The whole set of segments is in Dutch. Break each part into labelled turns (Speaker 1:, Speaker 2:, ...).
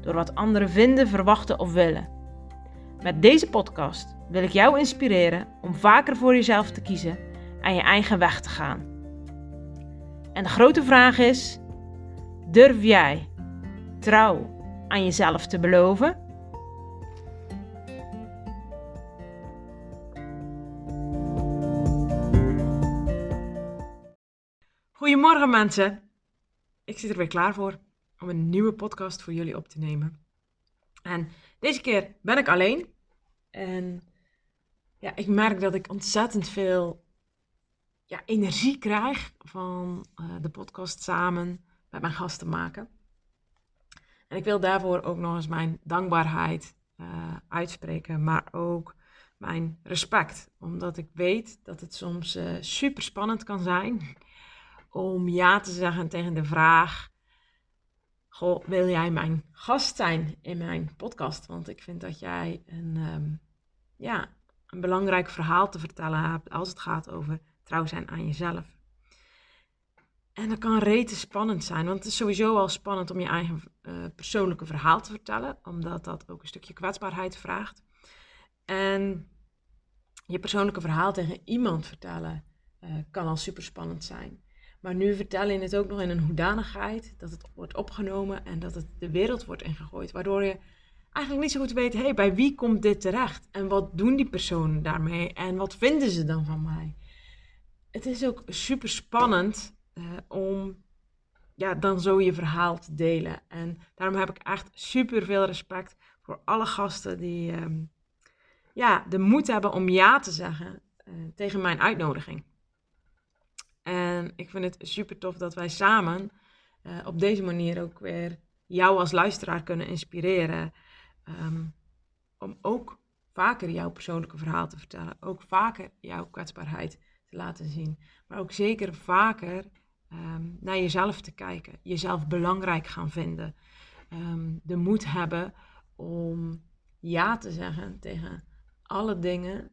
Speaker 1: door wat anderen vinden, verwachten of willen. Met deze podcast wil ik jou inspireren om vaker voor jezelf te kiezen en je eigen weg te gaan. En de grote vraag is: durf jij trouw aan jezelf te beloven? Goedemorgen mensen. Ik zit er weer klaar voor om een nieuwe podcast voor jullie op te nemen. En deze keer ben ik alleen. En ja, ik merk dat ik ontzettend veel ja, energie krijg van uh, de podcast samen met mijn gasten maken. En ik wil daarvoor ook nog eens mijn dankbaarheid uh, uitspreken, maar ook mijn respect. Omdat ik weet dat het soms uh, super spannend kan zijn om ja te zeggen tegen de vraag: Goh, wil jij mijn gast zijn in mijn podcast? Want ik vind dat jij een, um, ja, een belangrijk verhaal te vertellen hebt als het gaat over trouw zijn aan jezelf. En dat kan rete spannend zijn, want het is sowieso al spannend om je eigen uh, persoonlijke verhaal te vertellen, omdat dat ook een stukje kwetsbaarheid vraagt. En je persoonlijke verhaal tegen iemand vertellen uh, kan al super spannend zijn. Maar nu vertel je het ook nog in een hoedanigheid dat het wordt opgenomen en dat het de wereld wordt ingegooid. Waardoor je eigenlijk niet zo goed weet, hey, bij wie komt dit terecht? En wat doen die personen daarmee? En wat vinden ze dan van mij? Het is ook super spannend uh, om ja, dan zo je verhaal te delen. En daarom heb ik echt super veel respect voor alle gasten die um, ja, de moed hebben om ja te zeggen uh, tegen mijn uitnodiging. En ik vind het super tof dat wij samen uh, op deze manier ook weer jou als luisteraar kunnen inspireren. Um, om ook vaker jouw persoonlijke verhaal te vertellen. Ook vaker jouw kwetsbaarheid te laten zien. Maar ook zeker vaker um, naar jezelf te kijken. Jezelf belangrijk gaan vinden. Um, de moed hebben om ja te zeggen tegen alle dingen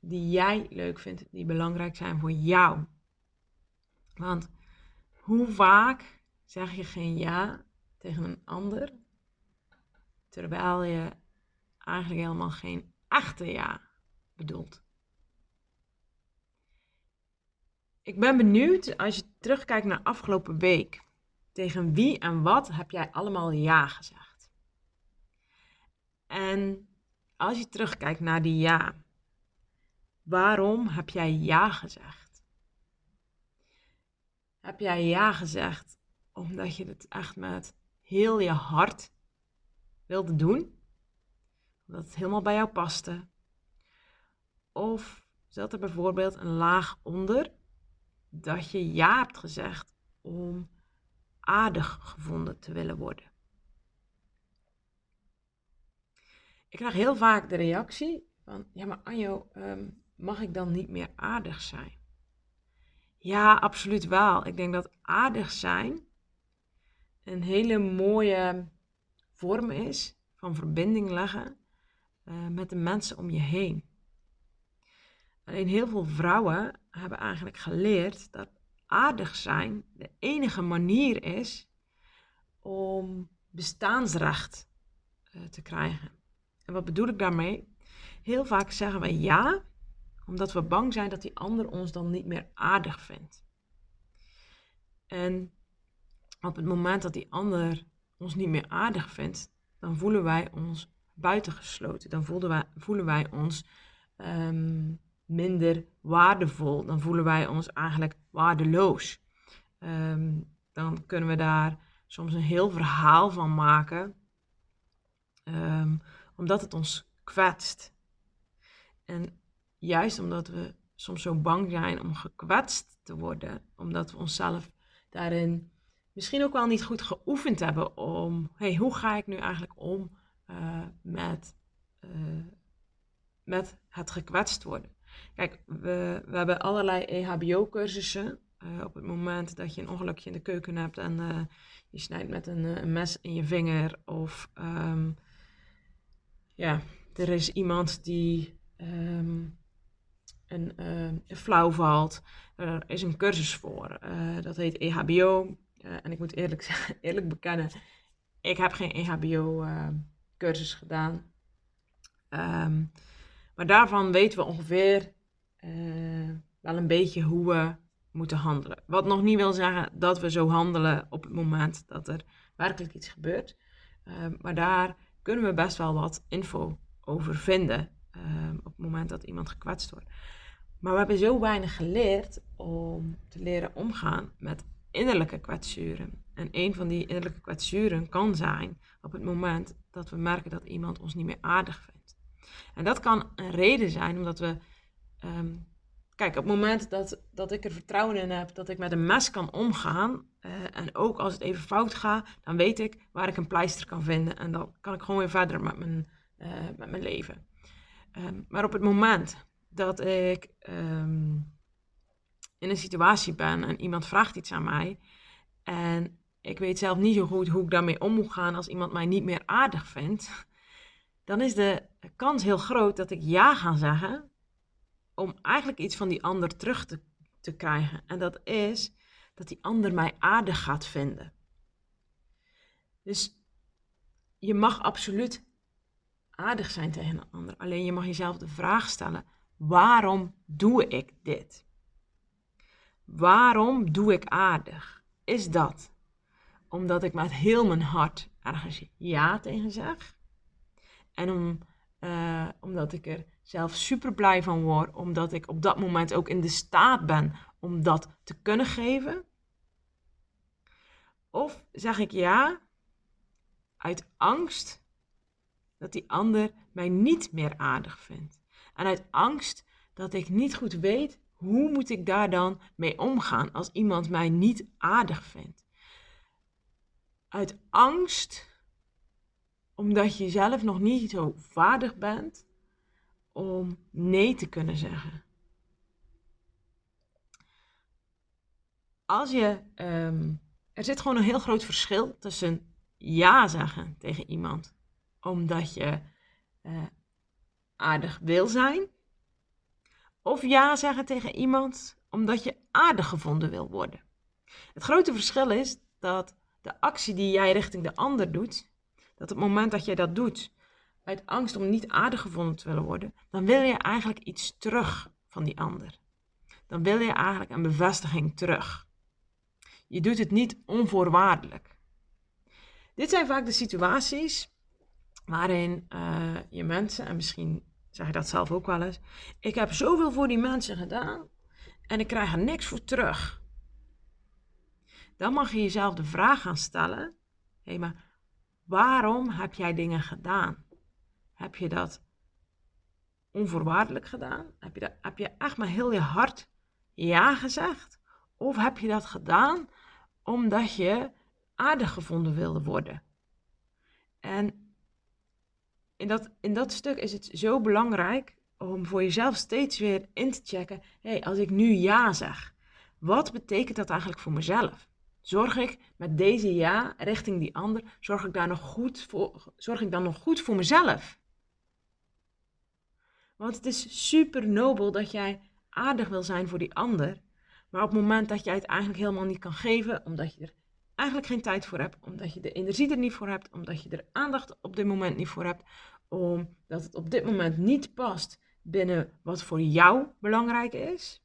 Speaker 1: die jij leuk vindt, die belangrijk zijn voor jou. Want hoe vaak zeg je geen ja tegen een ander, terwijl je eigenlijk helemaal geen echte ja bedoelt? Ik ben benieuwd als je terugkijkt naar afgelopen week. Tegen wie en wat heb jij allemaal ja gezegd? En als je terugkijkt naar die ja, waarom heb jij ja gezegd? Heb jij ja gezegd omdat je het echt met heel je hart wilde doen? Omdat het helemaal bij jou paste? Of zat er bijvoorbeeld een laag onder dat je ja hebt gezegd om aardig gevonden te willen worden? Ik krijg heel vaak de reactie van, ja maar Anjo, um, mag ik dan niet meer aardig zijn? Ja, absoluut wel. Ik denk dat aardig zijn een hele mooie vorm is van verbinding leggen uh, met de mensen om je heen. Alleen heel veel vrouwen hebben eigenlijk geleerd dat aardig zijn de enige manier is om bestaansrecht uh, te krijgen. En wat bedoel ik daarmee? Heel vaak zeggen we ja omdat we bang zijn dat die ander ons dan niet meer aardig vindt. En op het moment dat die ander ons niet meer aardig vindt, dan voelen wij ons buitengesloten. Dan voelen wij, ons um, minder waardevol. Dan voelen wij ons eigenlijk waardeloos. Um, dan kunnen we daar soms een heel verhaal van maken, um, omdat het ons kwetst. En juist omdat we soms zo bang zijn om gekwetst te worden, omdat we onszelf daarin misschien ook wel niet goed geoefend hebben om, hey, hoe ga ik nu eigenlijk om uh, met met het gekwetst worden. Kijk, we, we hebben allerlei EHBO-cursussen. op het moment dat je een ongelukje in de keuken hebt en je snijdt met een, een, mes in je vinger. Of ehm, ja, er is iemand die ehm, een, uh, flauw valt. Er is een cursus voor. Uh, dat heet EHBO. Uh, en ik moet eerlijk, eerlijk bekennen, ik heb geen EHBO-cursus gedaan. Um, maar daarvan weten we ongeveer wel een beetje hoe we moeten handelen. Wat nog niet wil zeggen dat we zo handelen op het moment dat er werkelijk iets gebeurt. maar daar kunnen we best wel wat info over vinden het moment dat iemand gekwetst wordt. Maar we hebben zo weinig geleerd om te leren omgaan met innerlijke kwetsuren. En een van die innerlijke kwetsuren kan zijn op het moment dat we merken dat iemand ons niet meer aardig vindt. En dat kan een reden zijn omdat we. Ehm, kijk, op het moment dat, dat ik er vertrouwen in heb dat ik met een mes kan omgaan. Uh, en ook als het even fout gaat, dan weet ik waar ik een pleister kan vinden. En dan kan ik gewoon weer verder met mijn, uh, met mijn leven. Um, maar op het moment dat ik ehm, in een situatie ben en iemand vraagt iets aan mij. En ik weet zelf niet zo goed hoe ik daarmee om moet gaan als iemand mij niet meer aardig vindt. Dan is de kans heel groot dat ik ja ga zeggen om eigenlijk iets van die ander terug te, te krijgen. En dat is dat die ander mij aardig gaat vinden. Dus je mag absoluut aardig zijn tegen een ander. Alleen je mag jezelf de vraag stellen: Waarom doe ik dit? Waarom doe ik aardig? Is dat omdat ik met heel mijn hart ergens ja tegen zeg? En om, uh, omdat ik er zelf super blij van word, omdat ik op dat moment ook in de staat ben om dat te kunnen geven? Of zeg ik ja uit angst dat die ander mij niet meer aardig vindt? En uit angst dat ik niet goed weet hoe moet ik daar dan mee omgaan als iemand mij niet aardig vindt. Uit angst omdat je zelf nog niet zo vaardig bent om nee te kunnen zeggen. Als je, ehm, er zit gewoon een heel groot verschil tussen ja zeggen tegen iemand, omdat je uh, aardig wil zijn. Of ja zeggen tegen iemand omdat je aardig gevonden wil worden. Het grote verschil is dat de actie die jij richting de ander doet, dat op het moment dat jij dat doet uit angst om niet aardig gevonden te willen worden, dan wil je eigenlijk iets terug van die ander. Dan wil je eigenlijk een bevestiging terug. Je doet het niet onvoorwaardelijk. Dit zijn vaak de situaties waarin uh, je mensen, en misschien zeg je dat zelf ook wel eens, ik heb zoveel voor die mensen gedaan en ik krijg er niks voor terug. Dan mag je jezelf de vraag gaan stellen: hé, maar waarom heb jij dingen gedaan? Heb je dat onvoorwaardelijk gedaan? Heb je, dat, heb je echt maar heel je hart ja gezegd? Of heb je dat gedaan omdat je aardig gevonden wilde worden? En in dat, in dat stuk is het zo belangrijk om voor jezelf steeds weer in te checken: hé, hey, als ik nu ja zeg, wat betekent dat eigenlijk voor mezelf? Zorg ik met deze ja richting die ander, zorg ik, daar nog goed voor, zorg ik dan nog goed voor mezelf? Want het is super nobel dat jij aardig wil zijn voor die ander, maar op het moment dat jij het eigenlijk helemaal niet kan geven, omdat je er eigenlijk geen tijd voor hebt, omdat je de energie er niet voor hebt, omdat je er aandacht op dit moment niet voor hebt, omdat het op dit moment niet past binnen wat voor jou belangrijk is,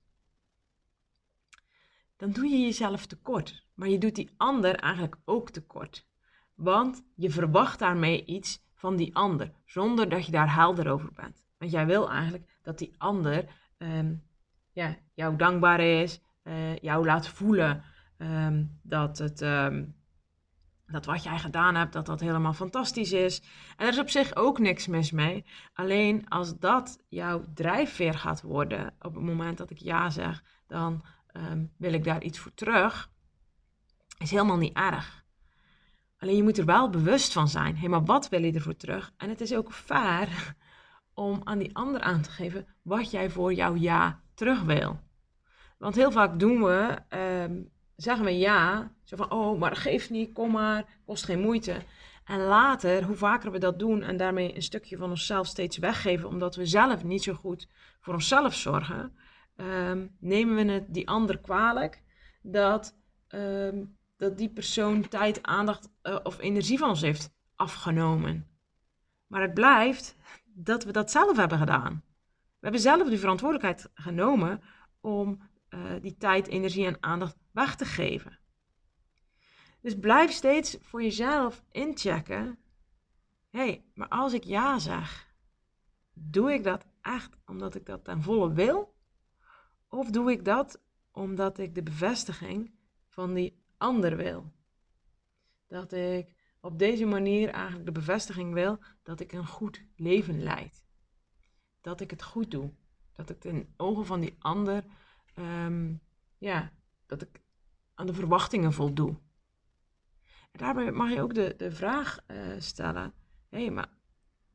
Speaker 1: dan doe je jezelf tekort. Maar je doet die ander eigenlijk ook tekort. Want je verwacht daarmee iets van die ander, zonder dat je daar helder over bent. Want jij wil eigenlijk dat die ander um, ja, jou dankbaar is, uh, jou laat voelen Ehm, dat, het, ehm, dat wat jij gedaan hebt, dat dat helemaal fantastisch is. En er is op zich ook niks mis mee. Alleen als dat jouw drijfveer gaat worden, op het moment dat ik ja zeg, dan ehm, wil ik daar iets voor terug. Is helemaal niet erg. Alleen je moet er wel bewust van zijn. Hé, maar wat wil je ervoor terug? En het is ook fair om aan die ander aan te geven wat jij voor jouw ja terug wil. Want heel vaak doen we, zeggen we ja, zo van, oh, maar dat geeft niet, kom maar, kost geen moeite. En later, hoe vaker we dat doen en daarmee een stukje van onszelf steeds weggeven, omdat we zelf niet zo goed voor onszelf zorgen, ehm, nemen we het die ander kwalijk dat, ehm, dat die persoon tijd, aandacht uh, of energie van ons heeft afgenomen. Maar het blijft dat we dat zelf hebben gedaan. We hebben zelf de verantwoordelijkheid genomen om uh, die tijd, energie en aandacht weg te geven. Dus blijf steeds voor jezelf inchecken. Hé, hey, maar als ik ja zeg, doe ik dat echt omdat ik dat ten volle wil? Of doe ik dat omdat ik de bevestiging van die ander wil? Dat ik op deze manier eigenlijk de bevestiging wil dat ik een goed leven leid. Dat ik het goed doe. Dat ik ten ogen van die ander, um, ja, dat ik aan de verwachtingen voldoe. En daarbij mag je ook de, de vraag uh, stellen: hé, hey, maar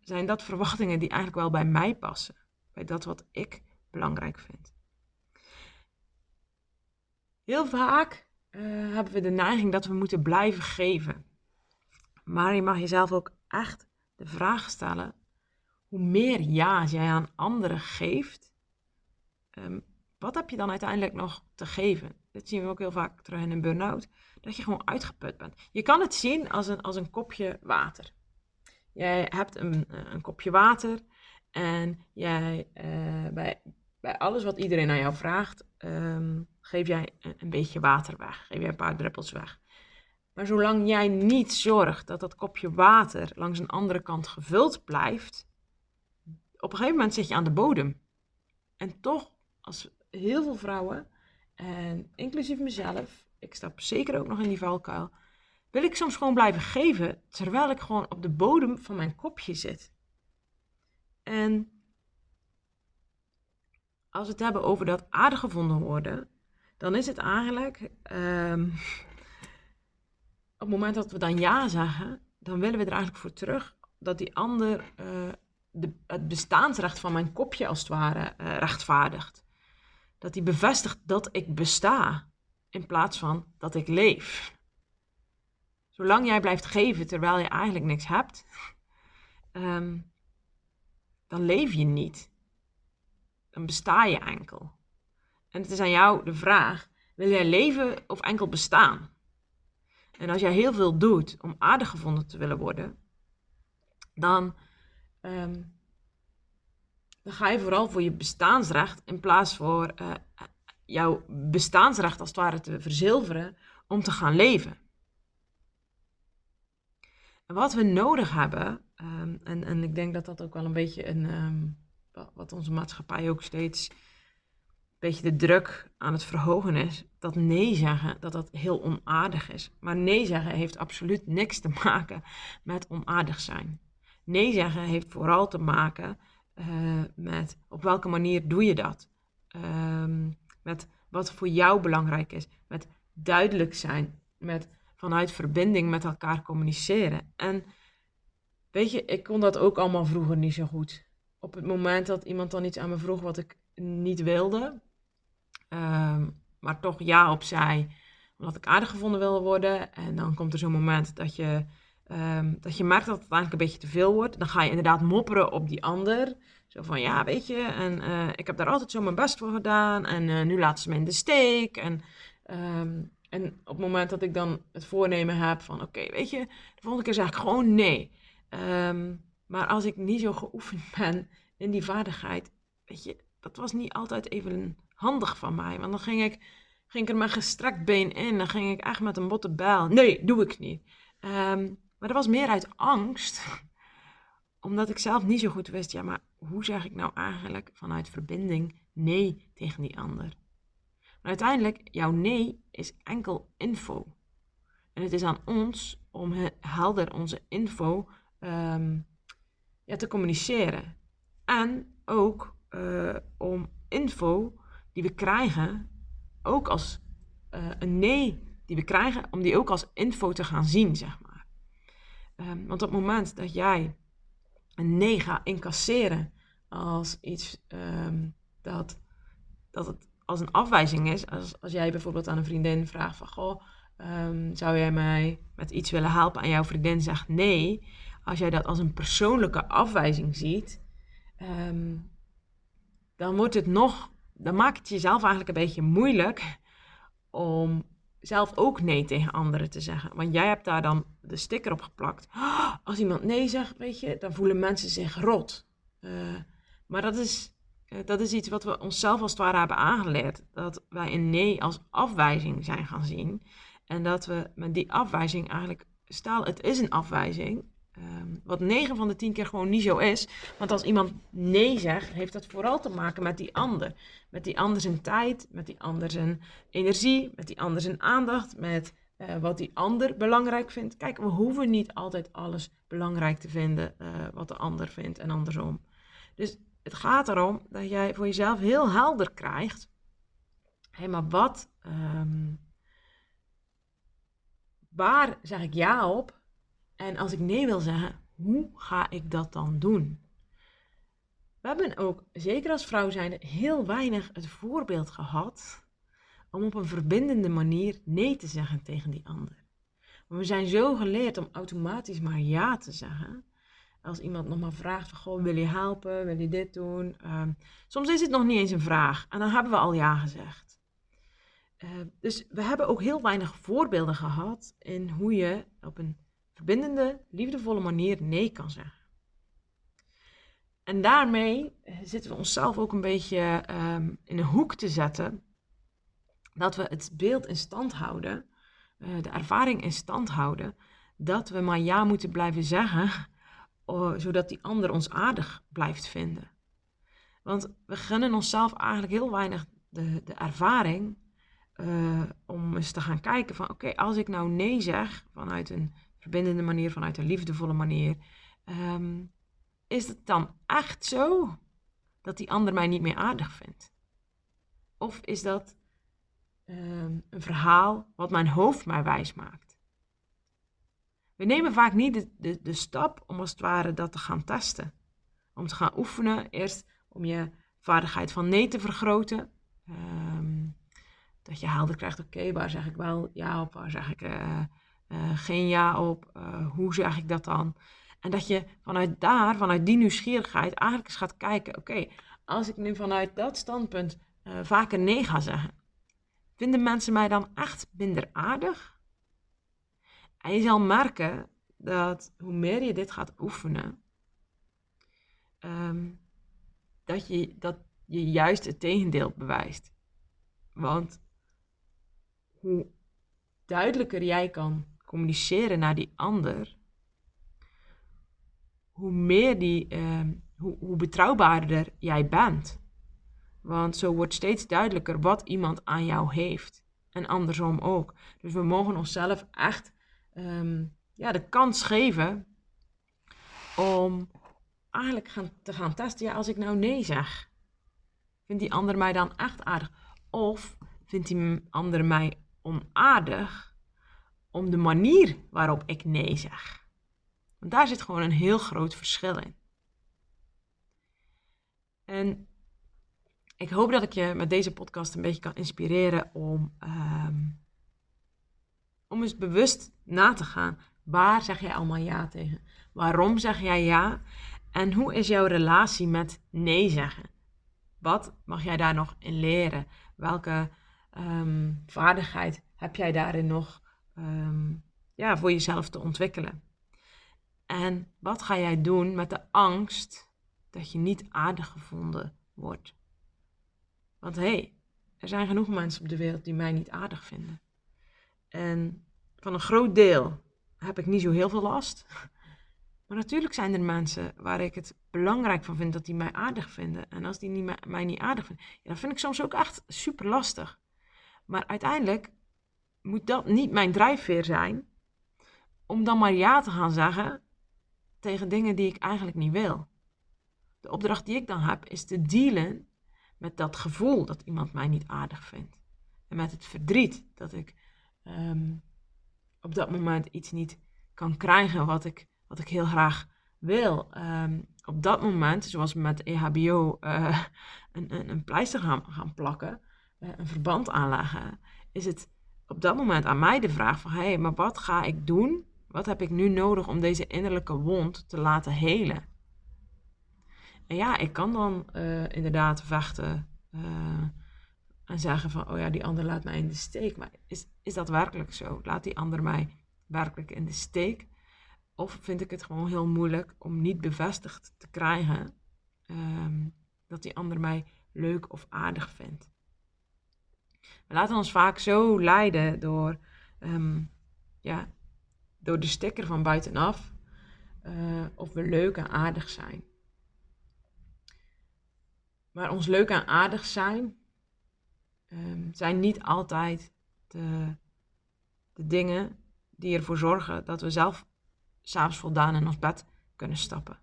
Speaker 1: zijn dat verwachtingen die eigenlijk wel bij mij passen? Bij dat wat ik belangrijk vind? Heel vaak uh, hebben we de neiging dat we moeten blijven geven. Maar je mag jezelf ook echt de vraag stellen: hoe meer ja's jij aan anderen geeft, um, wat heb je dan uiteindelijk nog te geven? Dat zien we ook heel vaak terug in een burn-out. Dat je gewoon uitgeput bent. Je kan het zien als een, als een kopje water. Jij hebt een, een kopje water en jij, uh, bij, bij alles wat iedereen aan jou vraagt, um, geef jij een, een, beetje water weg. Geef jij een paar druppels weg. Maar zolang jij niet zorgt dat dat kopje water langs een andere kant gevuld blijft, op een gegeven moment zit je aan de bodem. En toch, als heel veel vrouwen, en inclusief mezelf, ik stap zeker ook nog in die valkuil, wil ik soms gewoon blijven geven terwijl ik gewoon op de bodem van mijn kopje zit. En als we het hebben over dat aardig gevonden worden, dan is het eigenlijk um, op het moment dat we dan ja zeggen, dan willen we er eigenlijk voor terug dat die ander uh, de, het bestaansrecht van mijn kopje als het ware uh, rechtvaardigt. Dat hij bevestigt dat ik besta in plaats van dat ik leef. Zolang jij blijft geven terwijl je eigenlijk niks hebt, um, dan leef je niet. Dan besta je enkel. En het is aan jou de vraag: wil jij leven of enkel bestaan? En als jij heel veel doet om aardig gevonden te willen worden, dan, um, dan ga je vooral voor je bestaansrecht in plaats voor uh, jouw bestaansrecht als het ware te verzilveren om te gaan leven. En wat we nodig hebben, um, en, en ik denk dat dat ook wel een beetje een, um, wat onze maatschappij ook steeds beetje de druk aan het verhogen is, dat nee zeggen, dat dat heel onaardig is. Maar nee zeggen heeft absoluut niks te maken met onaardig zijn. Nee zeggen heeft vooral te maken uh, met op welke manier doe je dat. Um, met wat voor jou belangrijk is. Met duidelijk zijn. Met vanuit verbinding met elkaar communiceren. En weet je, ik kon dat ook allemaal vroeger niet zo goed. Op het moment dat iemand dan iets aan me vroeg wat ik niet wilde, Um, maar toch ja op zei, omdat ik aardig gevonden wil worden. En dan komt er zo'n moment dat je, um, dat je merkt dat het eigenlijk een beetje te veel wordt. Dan ga je inderdaad mopperen op die ander. Zo van, ja, weet je, en uh, ik heb daar altijd zo mijn best voor gedaan. En uh, nu laten ze me in de steek. En, um, en op het moment dat ik dan het voornemen heb van, oké, weet je, de volgende keer zeg ik gewoon nee. maar als ik niet zo geoefend ben in die vaardigheid, weet je, dat was niet altijd even handig van mij. Want dan ging ik, ging ik er met gestrekt been in. Dan ging ik echt met een botte bijl. Nee, doe ik niet. Um, maar dat was meer uit angst. Omdat ik zelf niet zo goed wist, ja, maar hoe zeg ik nou eigenlijk vanuit verbinding nee tegen die ander? Maar uiteindelijk, jouw nee is enkel info. En het is aan ons om helder onze info um, ja, te communiceren. En ook uh, om info die we krijgen, ook als uh, een nee die we krijgen, om die ook als info te gaan zien, zeg maar. Um, want op het moment dat jij een nee gaat incasseren als iets ehm, dat, dat het als een afwijzing is. Als, als jij bijvoorbeeld aan een vriendin vraagt van, goh, ehm, zou jij mij met iets willen helpen? En jouw vriendin zegt nee. Als jij dat als een persoonlijke afwijzing ziet, ehm, dan wordt het nog, dan maakt het jezelf eigenlijk een beetje moeilijk om zelf ook nee tegen anderen te zeggen. Want jij hebt daar dan de sticker op geplakt. Als iemand nee zegt, weet je, dan voelen mensen zich rot. Uh, maar dat is, uh, dat is iets wat we onszelf als het ware hebben aangeleerd. Dat wij een nee als afwijzing zijn gaan zien. En dat we met die afwijzing eigenlijk, stel het is een afwijzing. Um, wat 9 van de 10 keer gewoon niet zo is. Want als iemand nee zegt, heeft dat vooral te maken met die ander. Met die ander zijn tijd, met die ander zijn energie, met die ander zijn aandacht, met uh, wat die ander belangrijk vindt. Kijk, we hoeven niet altijd alles belangrijk te vinden uh, wat de ander vindt en andersom. Dus het gaat erom dat jij voor jezelf heel helder krijgt. Hé, hey, maar wat, um, waar zeg ik ja op en als ik nee wil zeggen, hoe ga ik dat dan doen? We hebben ook, zeker als vrouw zijnde, heel weinig het voorbeeld gehad om op een verbindende manier nee te zeggen tegen die ander. We zijn zo geleerd om automatisch maar ja te zeggen. Als iemand nog maar vraagt van, goh, wil je helpen? Wil je dit doen? Um, soms is het nog niet eens een vraag en dan hebben we al ja gezegd. Uh, dus we hebben ook heel weinig voorbeelden gehad in hoe je op een verbindende, liefdevolle manier nee kan zeggen. En daarmee zitten we onszelf ook een beetje um, in een hoek te zetten. Dat we het beeld in stand houden, uh, de ervaring in stand houden, dat we maar ja moeten blijven zeggen, uh, zodat die ander ons aardig blijft vinden. Want we gunnen onszelf eigenlijk heel weinig de, de ervaring uh, om eens te gaan kijken van oké, als ik nou nee zeg vanuit een verbindende manier, vanuit een liefdevolle manier. Um, is het dan echt zo dat die ander mij niet meer aardig vindt? Of is dat um, een verhaal wat mijn hoofd mij wijs maakt? We nemen vaak niet de, de, de stap om als het ware dat te gaan testen. Om te gaan oefenen, eerst om je vaardigheid van nee te vergroten. Um, dat je helder krijgt, oké, waar zeg ik wel ja op, waar zeg ik uh, uh, geen ja op, uh, hoe zeg ik dat dan? En dat je vanuit daar, vanuit die nieuwsgierigheid, eigenlijk eens gaat kijken: oké, als ik nu vanuit dat standpunt uh, vaker nee ga zeggen, vinden mensen mij dan echt minder aardig? En je zal merken dat hoe meer je dit gaat oefenen, um, dat, je, dat je juist het tegendeel bewijst. Want hoe duidelijker jij kan communiceren naar die ander, hoe meer die, uh, hoe, hoe betrouwbaarder jij bent. Want zo wordt steeds duidelijker wat iemand aan jou heeft. En andersom ook. Dus we mogen onszelf echt um, ja, de kans geven om eigenlijk gaan, te gaan testen. Ja, als ik nou nee zeg, vindt die ander mij dan echt aardig? Of vindt die ander mij onaardig? Om de manier waarop ik nee zeg. Want daar zit gewoon een heel groot verschil in. En ik hoop dat ik je met deze podcast een beetje kan inspireren om, um, om eens bewust na te gaan. Waar zeg jij allemaal ja tegen? Waarom zeg jij ja? En hoe is jouw relatie met nee zeggen? Wat mag jij daar nog in leren? Welke um, vaardigheid heb jij daarin nog um, ja, voor jezelf te ontwikkelen. En wat ga jij doen met de angst dat je niet aardig gevonden wordt? Want hé, hey, er zijn genoeg mensen op de wereld die mij niet aardig vinden. En van een groot deel heb ik niet zo heel veel last. Maar natuurlijk zijn er mensen waar ik het belangrijk van vind dat die mij aardig vinden. En als die niet, mij niet aardig vinden, ja, dan vind ik soms ook echt super lastig. Maar uiteindelijk moet dat niet mijn drijfveer zijn om dan maar ja te gaan zeggen tegen dingen die ik eigenlijk niet wil. De opdracht die ik dan heb is te dealen met dat gevoel dat iemand mij niet aardig vindt. En met het verdriet dat ik um, op dat moment iets niet kan krijgen wat ik, wat ik heel graag wil. Um, op dat moment, zoals we met EHBO uh, een, een, een, pleister gaan, gaan plakken, uh, een verband aanleggen, is het op dat moment aan mij de vraag van, hé, hey, maar wat ga ik doen? Wat heb ik nu nodig om deze innerlijke wond te laten helen? En ja, ik kan dan uh, inderdaad vechten en zeggen van, oh ja, die ander laat mij in de steek. Maar is, is dat werkelijk zo? Laat die ander mij werkelijk in de steek? Of vind ik het gewoon heel moeilijk om niet bevestigd te krijgen um, dat die ander mij leuk of aardig vindt? We laten ons vaak zo leiden door, um, ja, door de sticker van buitenaf uh, of we leuk en aardig zijn. Maar ons leuk en aardig zijn um, zijn niet altijd de, de dingen die ervoor zorgen dat we zelf s'avonds voldaan in ons bed kunnen stappen.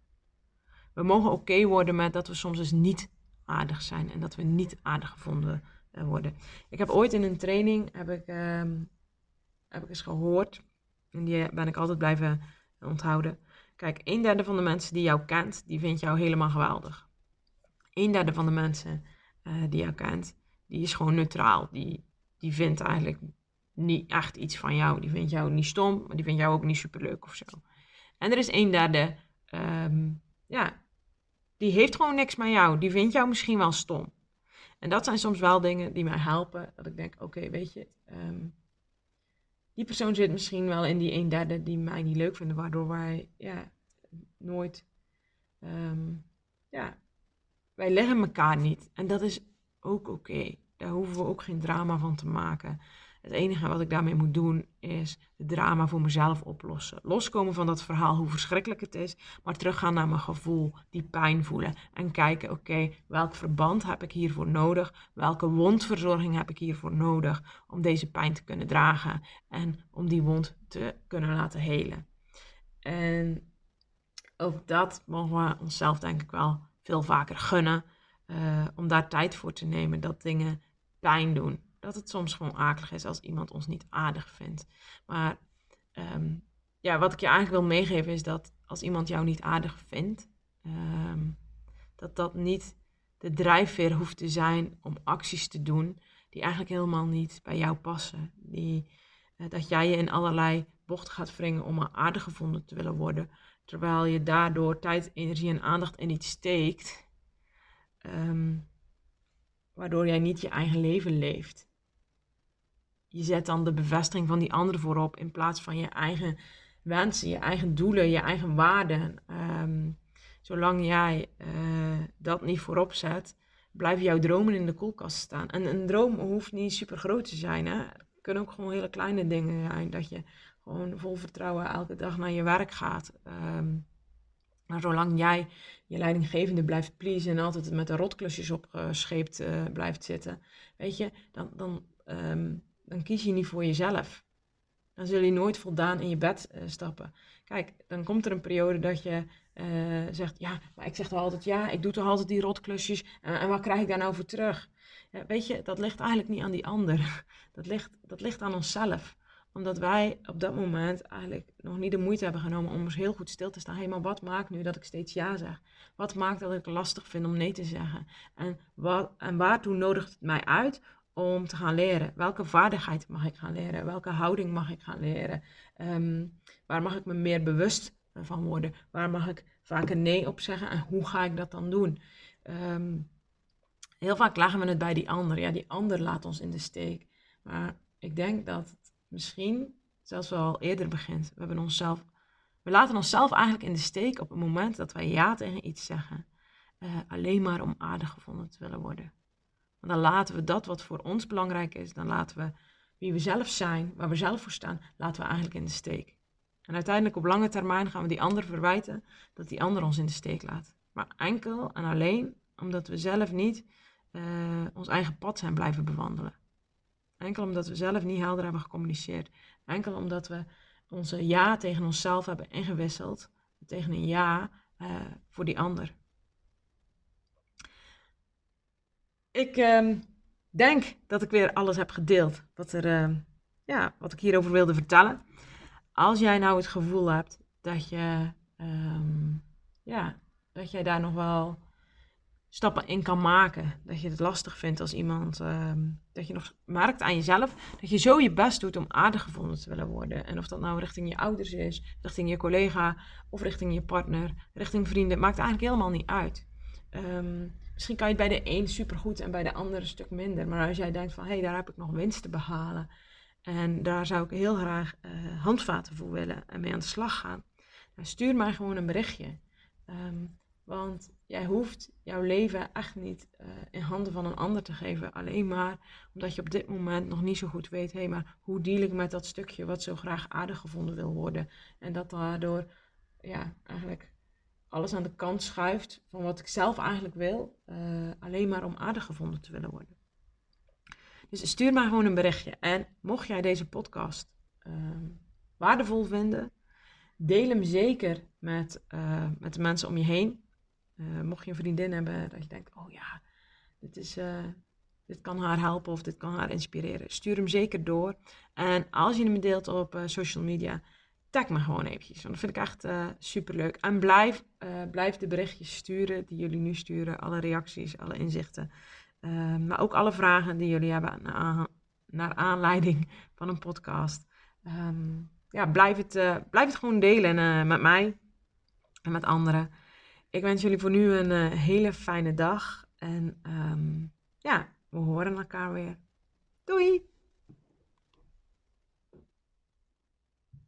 Speaker 1: We mogen oké worden met dat we soms dus niet aardig zijn en dat we niet aardig gevonden uh, worden. Ik heb ooit in een training, heb ik, um, heb ik eens gehoord, en die ben ik altijd blijven onthouden. Kijk, een derde van de mensen die jou kent, die vindt jou helemaal geweldig. Een derde van de mensen uh, die jou kent, die is gewoon neutraal. Die, die vindt eigenlijk niet echt iets van jou. Die vindt jou niet stom, maar die vindt jou ook niet superleuk of zo. En er is een derde, um, ja, die heeft gewoon niks met jou. Die vindt jou misschien wel stom. En dat zijn soms wel dingen die mij helpen. Dat ik denk, oké, weet je, um, die persoon zit misschien wel in die een derde die mij niet leuk vinden. Waardoor wij, ja, nooit, um, ja, wij leggen elkaar niet. En dat is ook oké. Daar hoeven we ook geen drama van te maken. Het enige wat ik daarmee moet doen is het drama voor mezelf oplossen. Loskomen van dat verhaal, hoe verschrikkelijk het is, maar teruggaan naar mijn gevoel, die pijn voelen en kijken, oké, welk verband heb ik hiervoor nodig? Welke wondverzorging heb ik hiervoor nodig om deze pijn te kunnen dragen en om die wond te kunnen laten helen? En ook dat mogen we onszelf denk ik wel veel vaker gunnen. Uh, om daar tijd voor te nemen dat dingen pijn doen. Dat het soms gewoon akelig is als iemand ons niet aardig vindt. Maar um, ja, wat ik je eigenlijk wil meegeven is dat als iemand jou niet aardig vindt, um, dat dat niet de drijfveer hoeft te zijn om acties te doen die eigenlijk helemaal niet bij jou passen. Die, uh, dat jij je in allerlei bochten gaat wringen om aardig gevonden te willen worden, terwijl je daardoor tijd, energie en aandacht in iets steekt Um, waardoor jij niet je eigen leven leeft. Je zet dan de bevestiging van die anderen voorop in plaats van je eigen wensen, je eigen doelen, je eigen waarden. Um, zolang jij uh, dat niet voorop zet, blijven jouw dromen in de koelkast staan. En een droom hoeft niet super groot te zijn. Hè? Het kunnen ook gewoon hele kleine dingen zijn. Dat je gewoon vol vertrouwen elke dag naar je werk gaat. Um, maar zolang jij je leidinggevende blijft pleasen en altijd met de rotklusjes opgescheept uh, blijft zitten, weet je, dan, dan, um, dan kies je niet voor jezelf. Dan zul je nooit voldaan in je bed uh, stappen. Kijk, dan komt er een periode dat je uh, zegt, ja, maar ik zeg toch altijd ja, ik doe toch altijd die rotklusjes en wat krijg ik daar nou voor terug? Ja, weet je, dat ligt eigenlijk niet aan die ander. Dat ligt, dat ligt aan onszelf omdat wij op dat moment eigenlijk nog niet de moeite hebben genomen om eens heel goed stil te staan. Hé, maar wat maakt nu dat ik steeds ja zeg? Wat maakt dat ik het lastig vind om nee te zeggen? En, wat, en waartoe nodigt het mij uit om te gaan leren? Welke vaardigheid mag ik gaan leren? Welke houding mag ik gaan leren? Um, waar mag ik me meer bewust van worden? Waar mag ik vaker nee op zeggen? En hoe ga ik dat dan doen? Um, heel vaak leggen we het bij die ander. Ja, die ander laat ons in de steek. Maar ik denk dat misschien zelfs wel eerder begint. We, hebben onszelf, we laten onszelf eigenlijk in de steek op het moment dat wij ja tegen iets zeggen. Uh, alleen maar om aardig gevonden te willen worden. Want dan laten we dat wat voor ons belangrijk is, dan laten we wie we zelf zijn, waar we zelf voor staan, laten we eigenlijk in de steek. En uiteindelijk op lange termijn gaan we die ander verwijten dat die ander ons in de steek laat. Maar enkel en alleen omdat we zelf niet uh, ons eigen pad zijn blijven bewandelen. Enkel omdat we zelf niet helder hebben gecommuniceerd. Enkel omdat we onze ja tegen onszelf hebben ingewisseld tegen een ja uh, voor die ander. Ik uh, denk dat ik weer alles heb gedeeld wat, er, uh, ja, wat ik hierover wilde vertellen. Als jij nou het gevoel hebt dat je, um, ja, dat jij daar nog wel stappen in kan maken. Dat je het lastig vindt als iemand, ehm, dat je nog merkt aan jezelf, dat je zo je best doet om aardig gevonden te willen worden. En of dat nou richting je ouders is, richting je collega of richting je partner, richting vrienden, maakt eigenlijk helemaal niet uit. Ehm, misschien kan je het bij de een supergoed en bij de ander een stuk minder. Maar als jij denkt van, hé, hey, daar heb ik nog winst te behalen. En daar zou ik heel graag uh, handvaten voor willen en mee aan de slag gaan. Nou, stuur mij gewoon een berichtje. Ehm, want jij hoeft jouw leven echt niet uh, in handen van een ander te geven. Alleen maar omdat je op dit moment nog niet zo goed weet, hé, hey, maar hoe deal ik met dat stukje wat zo graag aardig gevonden wil worden. En dat daardoor, ja, eigenlijk alles aan de kant schuift van wat ik zelf eigenlijk wil. Uh, alleen maar om aardig gevonden te willen worden. Dus stuur maar gewoon een berichtje. En mocht jij deze podcast uh, waardevol vinden, deel hem zeker met, uh, met de mensen om je heen. Uh, mocht je een vriendin hebben dat je denkt, oh ja, dit, is, dit kan haar helpen of dit kan haar inspireren. Stuur hem zeker door. En als je hem deelt op social media, tag me gewoon eventjes. Want dat vind ik echt super leuk. En blijf, blijf de berichtjes sturen die jullie nu sturen. Alle reacties, alle inzichten. maar ook alle vragen die jullie hebben naar, aanleiding van een podcast. Um, ja, blijf het, blijf het gewoon delen met mij en met anderen. Ik wens jullie voor nu een uh, hele fijne dag. En um, ja, we horen elkaar weer. Doei!